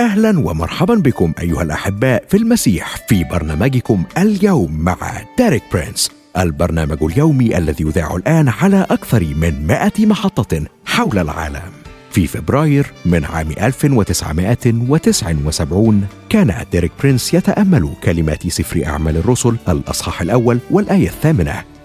أهلا ومرحبا بكم أيها الأحباء في المسيح في برنامجكم اليوم مع ديريك برينس البرنامج اليومي الذي يذاع الآن على أكثر من 100 محطة حول العالم. في فبراير من عام 1979 كان ديريك برينس يتأمل كلمات سفر أعمال الرسل الأصحاح الأول والآية الثامنة.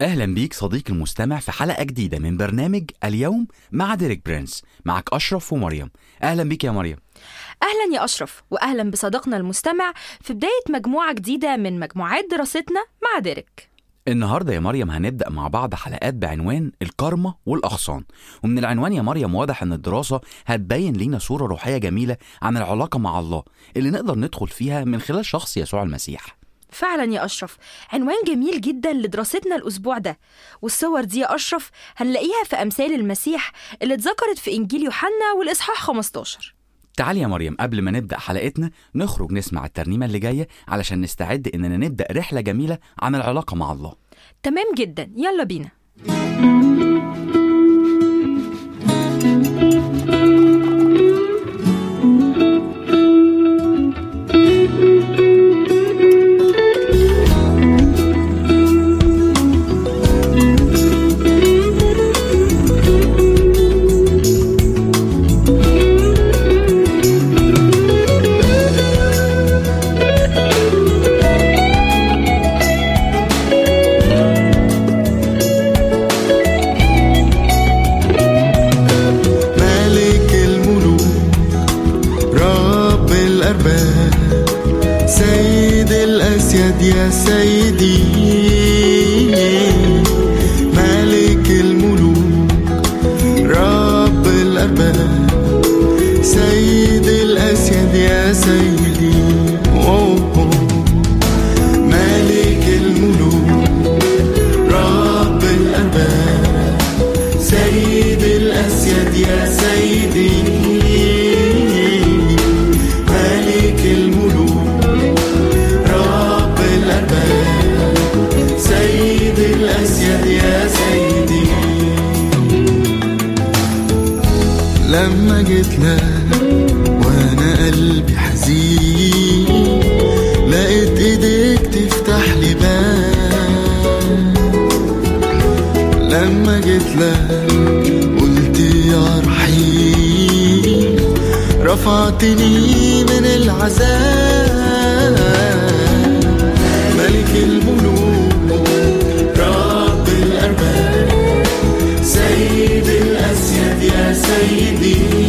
أهلا بيك صديقي المستمع في حلقة جديدة من برنامج اليوم مع ديريك برينس. معك أشرف ومريم. أهلا بيك يا مريم. أهلا يا أشرف وأهلا بصديقنا المستمع في بداية مجموعة جديدة من مجموعات دراستنا مع ديريك. النهارده يا مريم هنبدأ مع بعض حلقات بعنوان الكارما والاغصان ومن العنوان يا مريم واضح إن الدراسة هتبين لينا صورة روحية جميلة عن العلاقة مع الله اللي نقدر ندخل فيها من خلال شخص يسوع المسيح. فعلا يا أشرف عنوان جميل جدا لدراستنا الأسبوع ده والصور دي يا أشرف هنلاقيها في أمثال المسيح اللي اتذكرت في إنجيل يوحنا والإصحاح 15 تعالي يا مريم قبل ما نبدأ حلقتنا نخرج نسمع الترنيمة اللي جاية علشان نستعد إننا نبدأ رحلة جميلة عن العلاقة مع الله. تمام جدا يلا بينا. لما جيت لك وأنا قلبي حزين. لقيت إيديك تفتح لي باب. لما جيت لك قلت يا رحيم رفعتني من العذاب. يا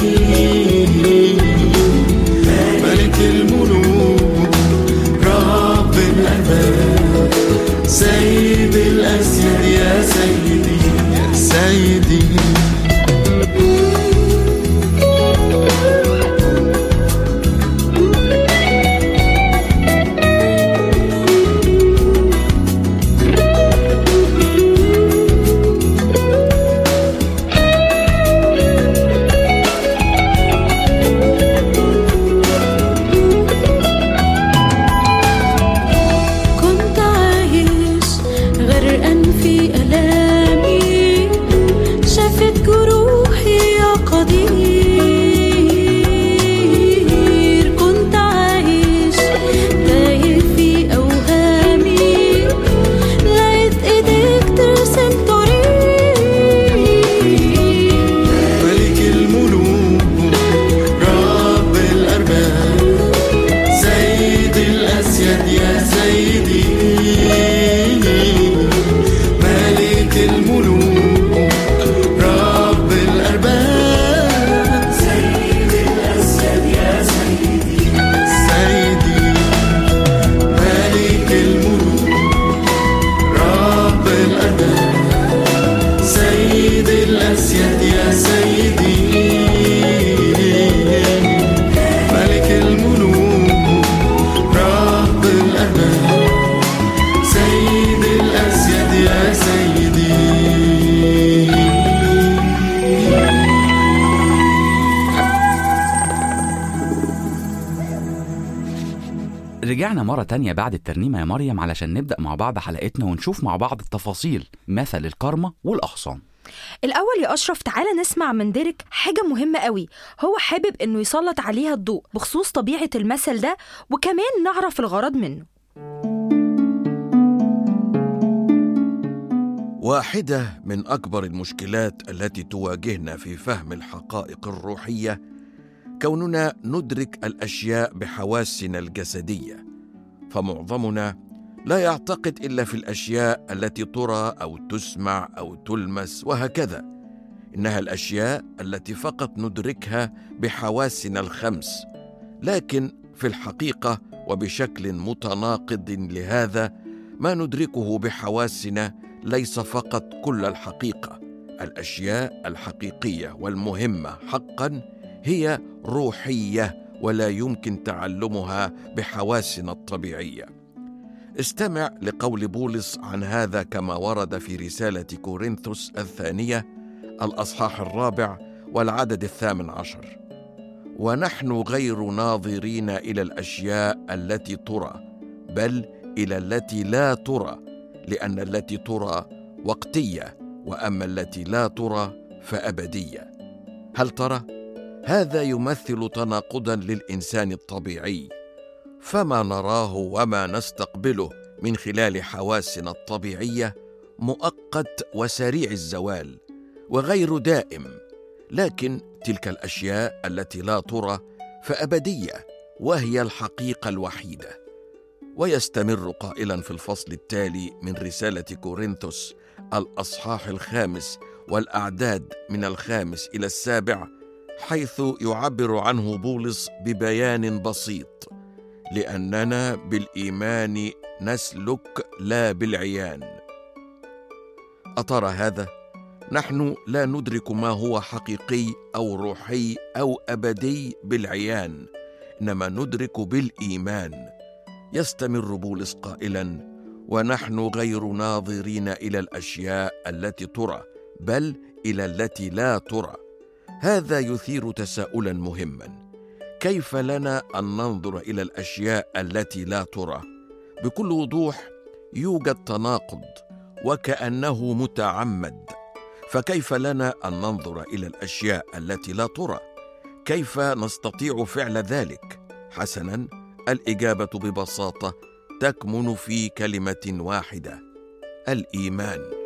مرة تانية بعد الترنيمة يا مريم علشان نبدأ مع بعض حلقتنا ونشوف مع بعض التفاصيل مثل الكرمة والأغصان الأول يا أشرف تعالى نسمع من ديريك حاجة مهمة قوي. هو حابب إنه يسلط عليها الضوء بخصوص طبيعة المثل ده وكمان نعرف الغرض منه. واحدة من أكبر المشكلات التي تواجهنا في فهم الحقائق الروحية كوننا ندرك الأشياء بحواسنا الجسدية. فمعظمنا لا يعتقد إلا في الأشياء التي ترى أو تسمع أو تلمس وهكذا. إنها الأشياء التي فقط ندركها بحواسنا الخمس لكن في الحقيقة وبشكل متناقض لهذا ما ندركه بحواسنا ليس فقط كل الحقيقة. الأشياء الحقيقية والمهمة حقا هي روحية ولا يمكن تعلمها بحواسنا الطبيعية. استمع لقول بولس عن هذا كما ورد في رسالة كورنثوس الثانية الأصحاح الرابع والعدد الثامن عشر. ونحن غير ناظرين إلى الأشياء التي ترى بل إلى التي لا ترى لأن التي ترى وقتية وأما التي لا ترى فأبدية. هل ترى؟ هذا يمثل تناقضا للإنسان الطبيعي. فما نراه وما نستقبله من خلال حواسنا الطبيعية مؤقت وسريع الزوال وغير دائم. لكن تلك الأشياء التي لا ترى فأبدية وهي الحقيقة الوحيدة. ويستمر قائلا في الفصل التالي من رسالة كورنثوس الأصحاح الخامس والأعداد من الخامس إلى السابع حيث يعبر عنه بولس ببيان بسيط لأننا بالإيمان نسلك لا بالعيان. أترى هذا؟ نحن لا ندرك ما هو حقيقي أو روحي أو أبدي بالعيان إنما ندرك بالإيمان. يستمر بولس قائلا ونحن غير ناظرين إلى الأشياء التي ترى بل إلى التي لا ترى. هذا يثير تساؤلا مهما. كيف لنا أن ننظر إلى الأشياء التي لا ترى؟ بكل وضوح يوجد تناقض وكأنه متعمد. فكيف لنا أن ننظر إلى الأشياء التي لا ترى؟ كيف نستطيع فعل ذلك؟ حسنا الإجابة ببساطة تكمن في كلمة واحدة الإيمان.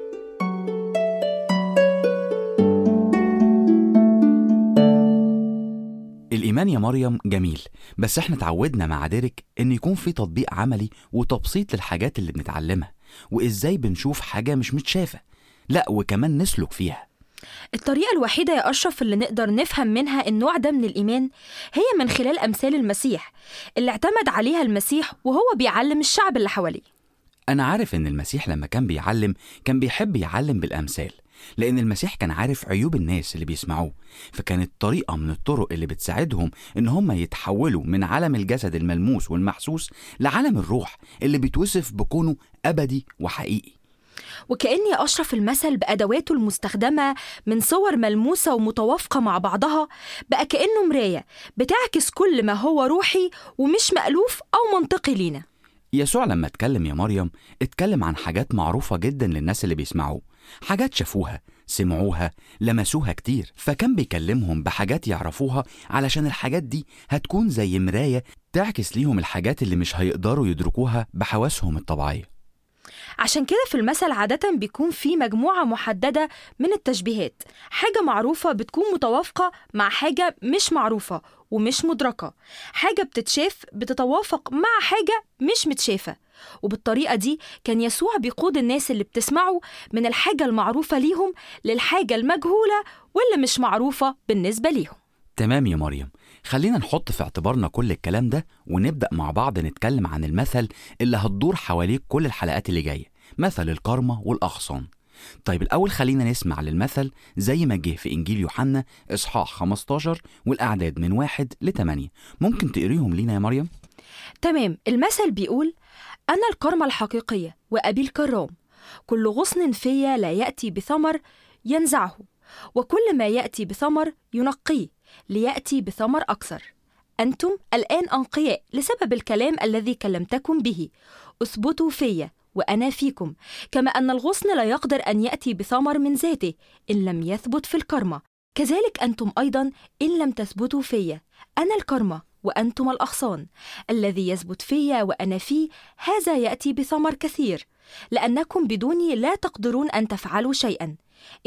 الإيمان يا مريم؟ جميل. بس إحنا اتعودنا مع ديريك إن يكون في تطبيق عملي وتبسيط للحاجات اللي بنتعلمها. وإزاي بنشوف حاجة مش متشافة؟ لا وكمان نسلك فيها. الطريقة الوحيدة يا أشرف اللي نقدر نفهم منها النوع ده من الإيمان هي من خلال أمثال المسيح اللي اعتمد عليها المسيح وهو بيعلم الشعب اللي حواليه. أنا عارف إن المسيح لما كان بيعلم كان بيحب يعلم بالأمثال. لأن المسيح كان عارف عيوب الناس اللي بيسمعوه فكانت طريقة من الطرق اللي بتساعدهم إن هم يتحولوا من عالم الجسد الملموس والمحسوس لعالم الروح اللي بيتوصف بكونه أبدي وحقيقي. وكأن يا أشرف المثل بأدواته المستخدمة من صور ملموسة ومتوافقة مع بعضها بقى كأنه مراية بتعكس كل ما هو روحي ومش مألوف أو منطقي لينا. يسوع لما اتكلم يا مريم اتكلم عن حاجات معروفة جدا للناس اللي بيسمعوه. حاجات شافوها سمعوها لمسوها كتير. فكان بيكلمهم بحاجات يعرفوها علشان الحاجات دي هتكون زي مراية تعكس ليهم الحاجات اللي مش هيقدروا يدركوها بحواسهم الطبيعية. عشان كده في المثل عادة بيكون في مجموعة محددة من التشبيهات. حاجة معروفة بتكون متوافقة مع حاجة مش معروفة. ومش مدركة. حاجة بتتشاف بتتوافق مع حاجة مش متشافة. وبالطريقة دي كان يسوع بيقود الناس اللي بتسمعه من الحاجة المعروفة ليهم للحاجة المجهولة واللي مش معروفة بالنسبة ليهم. تمام يا مريم. خلينا نحط في اعتبارنا كل الكلام ده ونبدأ مع بعض نتكلم عن المثل اللي هتدور حواليك كل الحلقات اللي جاية. مثل الكرمة والأغصان. طيب الأول خلينا نسمع للمثل زي ما جه في إنجيل يوحنا إصحاح 15 والأعداد من واحد لتمانية. ممكن تقريهم لينا يا مريم؟ تمام المثل بيقول أنا الكرمة الحقيقية وأبي الكرام. كل غصن فيا لا يأتي بثمر ينزعه وكل ما يأتي بثمر ينقيه ليأتي بثمر أكثر. أنتم الآن أنقياء لسبب الكلام الذي كلمتكم به. اثبتوا فيا وأنا فيكم كما أن الغصن لا يقدر أن يأتي بثمر من ذاته إن لم يثبت في الكرمة. كذلك أنتم أيضا إن لم تثبتوا فيا أنا الكرمة وأنتم الأغصان الذي يثبت فيا وأنا فيه هذا يأتي بثمر كثير. لأنكم بدوني لا تقدرون أن تفعلوا شيئا.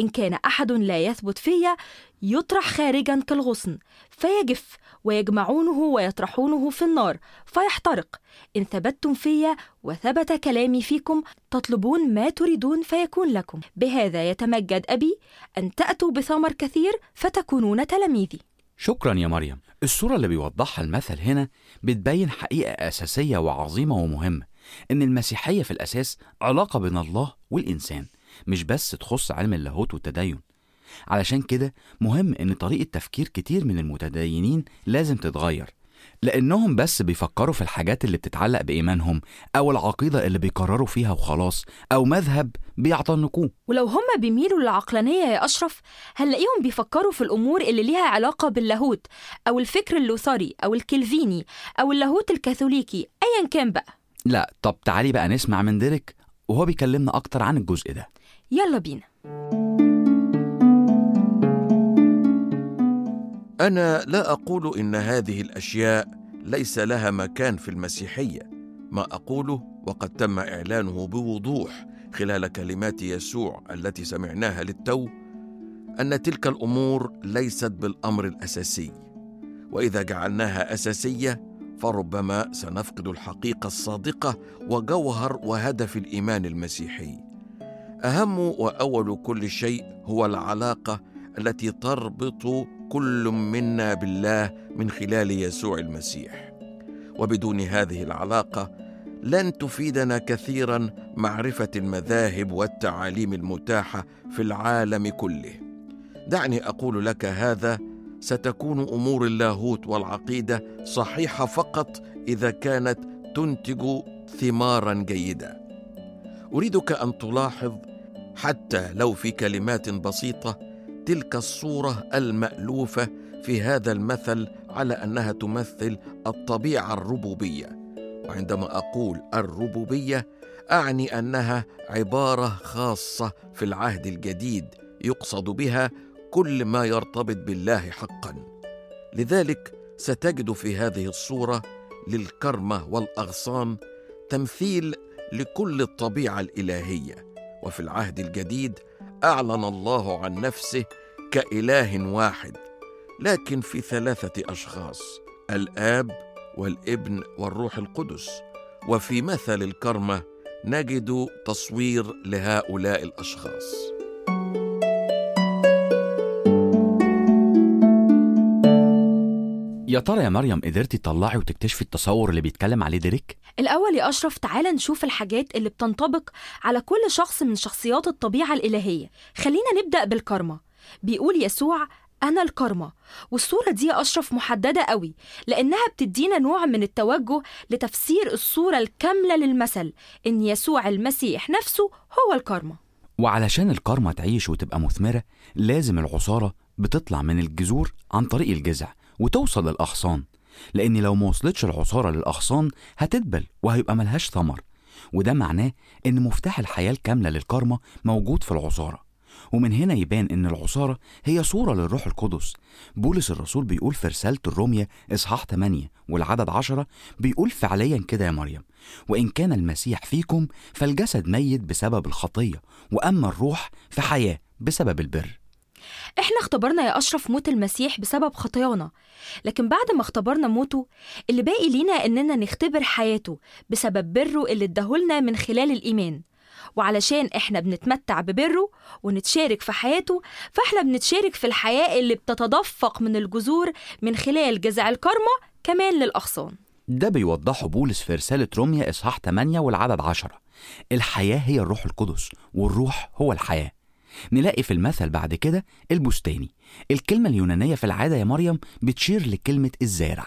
إن كان أحد لا يثبت فيا يطرح خارجا كالغصن فيجف ويجمعونه ويطرحونه في النار فيحترق. إن ثبتتم فيا وثبت كلامي فيكم تطلبون ما تريدون فيكون لكم. بهذا يتمجد أبي أن تأتوا بثمر كثير فتكونون تلاميذي. شكرا يا مريم. الصورة اللي بيوضحها المثل هنا بتبين حقيقة أساسية وعظيمة ومهمة إن المسيحية في الأساس علاقة بين الله والإنسان. مش بس تخص علم اللاهوت والتدين. علشان كده مهم إن طريقة تفكير كتير من المتدينين لازم تتغير لأنهم بس بيفكروا في الحاجات اللي بتتعلق بإيمانهم أو العقيدة اللي بيقرروا فيها وخلاص أو مذهب بيعتنقوه. ولو هم بيميلوا للعقلانية يا أشرف هنلاقيهم بيفكروا في الأمور اللي ليها علاقة باللاهوت أو الفكر اللوثري أو الكلفيني أو اللاهوت الكاثوليكي أيا كان بقى. لا طب تعالي بقى نسمع من ديريك وهو بيكلمنا أكتر عن الجزء ده. يلا بينا. أنا لا أقول إن هذه الأشياء ليس لها مكان في المسيحية. ما أقوله وقد تم إعلانه بوضوح خلال كلمات يسوع التي سمعناها للتو أن تلك الأمور ليست بالأمر الأساسي. وإذا جعلناها أساسية فربما سنفقد الحقيقة الصادقة وجوهر وهدف الإيمان المسيحي. أهم وأول كل شيء هو العلاقة التي تربط كل منا بالله من خلال يسوع المسيح. وبدون هذه العلاقة لن تفيدنا كثيرا معرفة المذاهب والتعاليم المتاحة في العالم كله. دعني أقول لك هذا ستكون أمور اللاهوت والعقيدة صحيحة فقط إذا كانت تنتج ثمارا جيدة. أريدك أن تلاحظ حتى لو في كلمات بسيطة تلك الصورة المألوفة في هذا المثل على أنها تمثل الطبيعة الربوبية. وعندما أقول الربوبية أعني أنها عبارة خاصة في العهد الجديد يقصد بها كل ما يرتبط بالله حقا. لذلك ستجد في هذه الصورة للكرمة والأغصان تمثيل لكل الطبيعة الإلهية. وفي العهد الجديد أعلن الله عن نفسه كإله واحد لكن في ثلاثة أشخاص الآب والابن والروح القدس وفي مثل الكرمة نجد تصوير لهؤلاء الأشخاص يا ترى يا مريم قدرتي تطلعي وتكتشفي التصور اللي بيتكلم عليه ديريك؟ الأول يا أشرف تعالى نشوف الحاجات اللي بتنطبق على كل شخص من شخصيات الطبيعة الإلهية. خلينا نبدأ بالكرمة بيقول يسوع أنا الكرمة والصورة دي يا أشرف محددة قوي لأنها بتدينا نوع من التوجه لتفسير الصورة الكاملة للمثل إن يسوع المسيح نفسه هو الكرمة وعلشان الكرمة تعيش وتبقى مثمرة لازم العصارة بتطلع من الجذور عن طريق الجذع وتوصل للأغصان. لأن لو ما وصلتش العصارة للأغصان هتدبل وهيبقى ملهاش ثمر. وده معناه إن مفتاح الحياة الكاملة للكرمة موجود في العصارة. ومن هنا يبان إن العصارة هي صورة للروح القدس. بولس الرسول بيقول في رسالة الرومية إصحاح 8 والعدد 10 بيقول فعليا كده يا مريم وإن كان المسيح فيكم فالجسد ميت بسبب الخطية وأما الروح فحياة بسبب البر. إحنا اختبرنا يا أشرف موت المسيح بسبب خطايانا لكن بعد ما اختبرنا موته اللي باقي لينا إننا نختبر حياته بسبب بره اللي اداهولنا من خلال الإيمان. وعلشان إحنا بنتمتع ببره ونتشارك في حياته فاحنا بنتشارك في الحياة اللي بتتدفق من الجذور من خلال جذع الكرمة كمان للأغصان. ده بيوضحه بولس في رسالة روميا إصحاح 8 والعدد 10 الحياة هي الروح القدس والروح هو الحياة. نلاقي في المثل بعد كده البستاني. الكلمة اليونانية في العادة يا مريم بتشير لكلمة الزارع.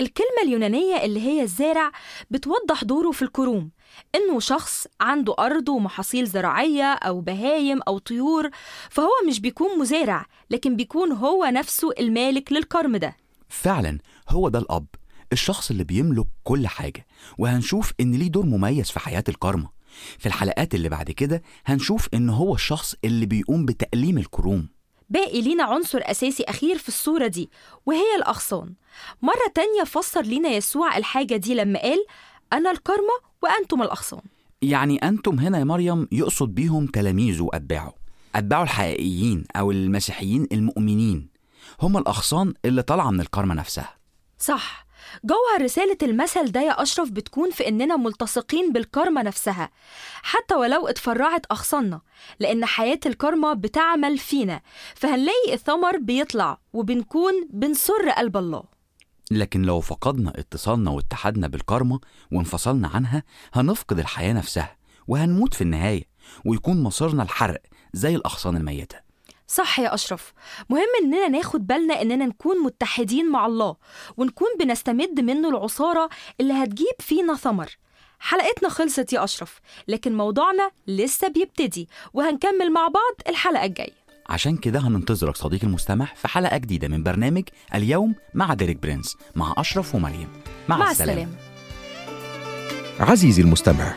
الكلمة اليونانية اللي هي الزارع بتوضح دوره في الكروم إنه شخص عنده أرض ومحاصيل زراعية أو بهايم أو طيور فهو مش بيكون مزارع لكن بيكون هو نفسه المالك للكرم ده. فعلا هو ده الأب الشخص اللي بيملك كل حاجة وهنشوف إن ليه دور مميز في حياة الكرمة في الحلقات اللي بعد كده هنشوف إن هو الشخص اللي بيقوم بتأليم الكروم. باقي لينا عنصر أساسي أخير في الصورة دي وهي الأغصان. مرة تانية فسر لينا يسوع الحاجة دي لما قال أنا الكرمة وأنتم الأغصان. يعني أنتم هنا يا مريم يقصد بيهم تلاميذه وأتباعه أتباعه الحقيقيين أو المسيحيين المؤمنين. هم الأغصان اللي طالعة من الكرمة نفسها. صح. جوهر رسالة المثل ده يا أشرف بتكون في إننا ملتصقين بالكرمة نفسها حتى ولو اتفرعت أغصاننا لأن حياة الكرمة بتعمل فينا فهنلاقي الثمر بيطلع وبنكون بنسر قلب الله. لكن لو فقدنا اتصالنا واتحادنا بالكرمة وانفصلنا عنها هنفقد الحياة نفسها وهنموت في النهاية ويكون مصيرنا الحرق زي الأغصان الميتة. صح يا أشرف. مهم إننا ناخد بالنا إننا نكون متحدين مع الله ونكون بنستمد منه العصارة اللي هتجيب فينا ثمر. حلقتنا خلصت يا أشرف لكن موضوعنا لسه بيبتدي وهنكمل مع بعض الحلقة الجاية. عشان كده هننتظرك صديقي المستمع في حلقة جديدة من برنامج اليوم مع ديريك برنس مع أشرف ومريم. مع, مع السلامة. السلامة. عزيزي المستمع